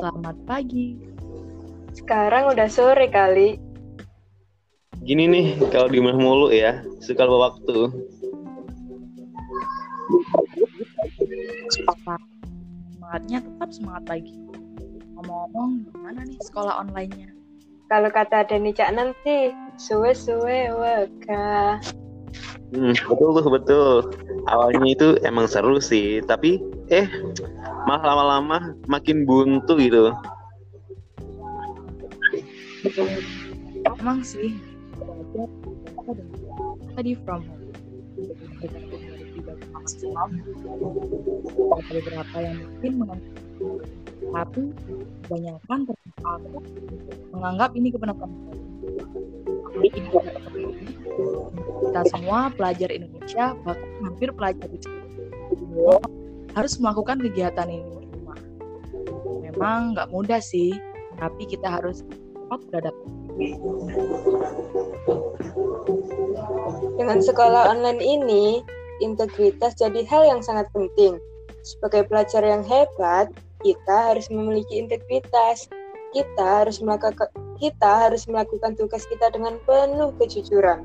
Selamat pagi. Sekarang udah sore kali. Gini nih, kalau di rumah mulu ya, suka lupa waktu. Semangatnya tetap semangat pagi. Ngomong-ngomong, gimana nih sekolah online-nya? Kalau kata Denny Cak nanti, suwe-suwe weka. Hmm, betul tuh, betul. Awalnya itu emang seru sih, tapi eh malah lama-lama makin buntu gitu. Emang sih, tadi from. Ada beberapa yang mungkin menganggap tapi kebanyakan aku menganggap ini kebenaran kita semua pelajar Indonesia bahkan hampir pelajar di dunia harus melakukan kegiatan ini rumah. Memang nggak mudah sih, tapi kita harus cepat beradaptasi. Dengan sekolah online ini, integritas jadi hal yang sangat penting. Sebagai pelajar yang hebat, kita harus memiliki integritas. Kita harus melakukan kita harus melakukan tugas kita dengan penuh kejujuran.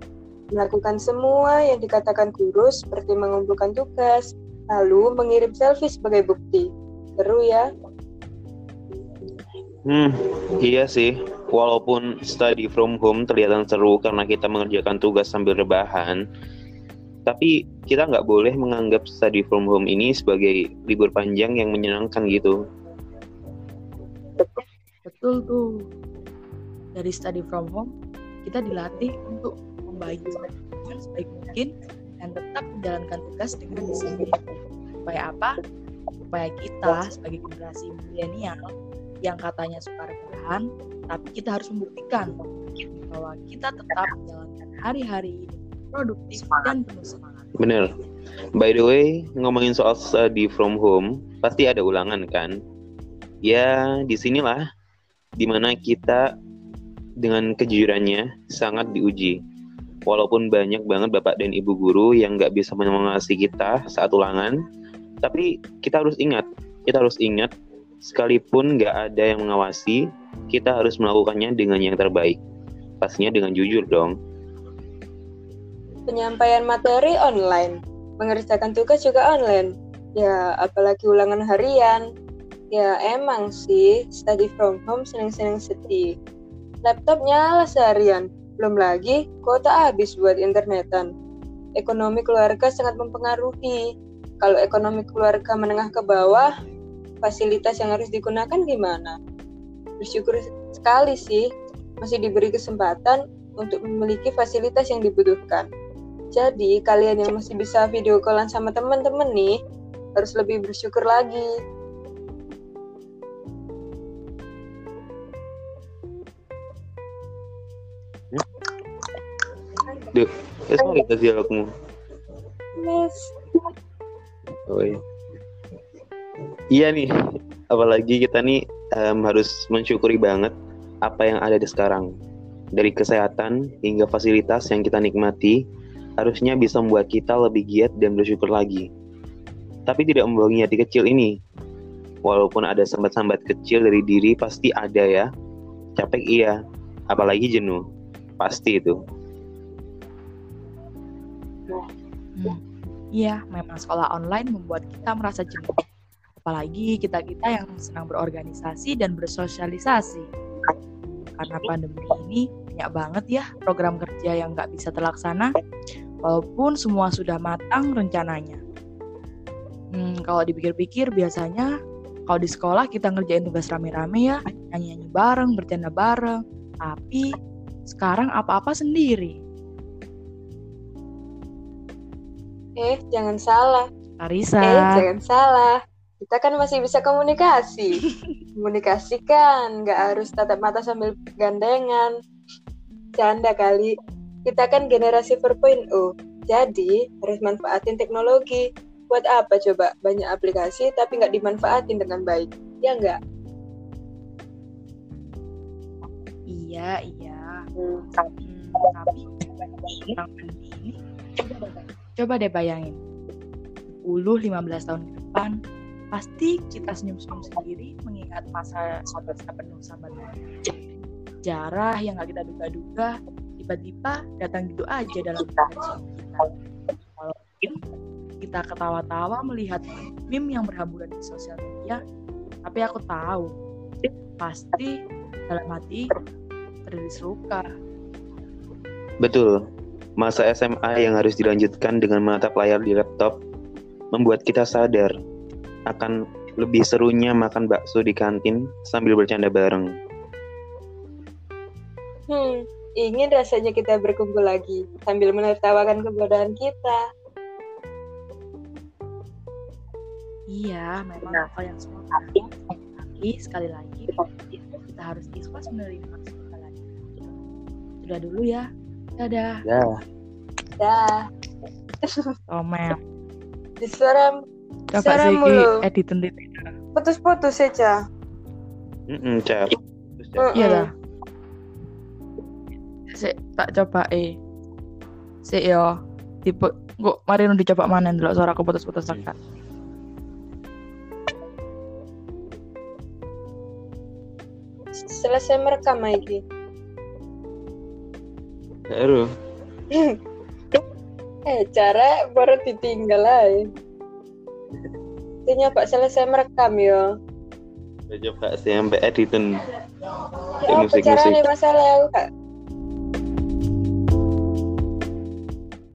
Melakukan semua yang dikatakan guru seperti mengumpulkan tugas, lalu mengirim selfie sebagai bukti. Seru ya? Hmm, iya sih. Walaupun study from home terlihat seru karena kita mengerjakan tugas sambil rebahan, tapi kita nggak boleh menganggap study from home ini sebagai libur panjang yang menyenangkan gitu. Betul tuh. Dari study from home, kita dilatih untuk membagi waktu sebaik mungkin dan tetap menjalankan tugas dengan disiplin. Supaya apa? Supaya kita sebagai generasi milenial yang katanya suka rebahan, tapi kita harus membuktikan bahwa kita tetap menjalankan hari-hari produktif dan penuh semangat. Bener. By the way, ngomongin soal study from home, pasti ada ulangan kan? Ya, di sinilah di mana kita dengan kejujurannya sangat diuji. Walaupun banyak banget bapak dan ibu guru yang nggak bisa mengawasi kita saat ulangan, tapi kita harus ingat, kita harus ingat, sekalipun nggak ada yang mengawasi, kita harus melakukannya dengan yang terbaik. Pastinya dengan jujur dong penyampaian materi online, mengerjakan tugas juga online. Ya, apalagi ulangan harian. Ya, emang sih, study from home seneng-seneng sedih. Laptop nyala seharian, belum lagi kuota habis buat internetan. Ekonomi keluarga sangat mempengaruhi. Kalau ekonomi keluarga menengah ke bawah, fasilitas yang harus digunakan gimana? Bersyukur sekali sih, masih diberi kesempatan untuk memiliki fasilitas yang dibutuhkan. Jadi kalian yang masih bisa video callan sama teman-teman nih harus lebih bersyukur lagi. Duh, ya sorry dialogmu. Oh iya. Iya nih, apalagi kita nih um, harus mensyukuri banget apa yang ada di sekarang. Dari kesehatan hingga fasilitas yang kita nikmati, harusnya bisa membuat kita lebih giat dan bersyukur lagi. Tapi tidak membohongi hati kecil ini. Walaupun ada sambat-sambat kecil dari diri pasti ada ya. Capek iya, apalagi jenuh. Pasti itu. Hmm. Iya, memang sekolah online membuat kita merasa jenuh. Apalagi kita-kita yang senang berorganisasi dan bersosialisasi. Karena pandemi ini banyak banget ya program kerja yang nggak bisa terlaksana walaupun semua sudah matang rencananya. Hmm, kalau dipikir-pikir biasanya kalau di sekolah kita ngerjain tugas rame-rame ya, nyanyi-nyanyi bareng, bercanda bareng. Tapi sekarang apa-apa sendiri. Eh, jangan salah. Karisa. Eh, jangan salah. Kita kan masih bisa komunikasi. komunikasi kan nggak harus tatap mata sambil gandengan. Canda kali kita kan generasi 4.0, jadi harus manfaatin teknologi. Buat apa coba banyak aplikasi tapi nggak dimanfaatin dengan baik? Ya nggak? Iya, iya. Hmm. Tapi, coba, coba deh bayangin. 10-15 tahun ke depan, pasti kita senyum-senyum sendiri mengingat masa sahabat penuh sama jarah yang gak kita duga-duga tiba-tiba datang gitu aja dalam kita. Walaupun kita ketawa-tawa melihat meme yang berhamburan di sosial media, tapi aku tahu pasti dalam hati terlilis luka. Betul, masa SMA yang harus dilanjutkan dengan menatap layar di laptop membuat kita sadar akan lebih serunya makan bakso di kantin sambil bercanda bareng. Hmm, ingin rasanya kita berkumpul lagi sambil menertawakan kebodohan kita. Iya, memang apa yang semua tapi sekali lagi kita harus ikhlas menerima kesalahan. Sudah dulu ya. Dadah. Ya. Dah, Tomel. diserem, Coba sih mulu. edit edit. putus-putus saja. Mm-mm, Cap. Terus, Cap. Iya dah. Sik tak coba eh. Sik yo. Tipe kok mari nu dicoba mana dulu suara aku putus-putus tekan. Selesai merekam lagi. Baru. Eh, cara baru ditinggal aja. Itu nyoba selesai merekam yo. Coba sih sampai editan. Ya, apa musik-musik. caranya masalah aku kak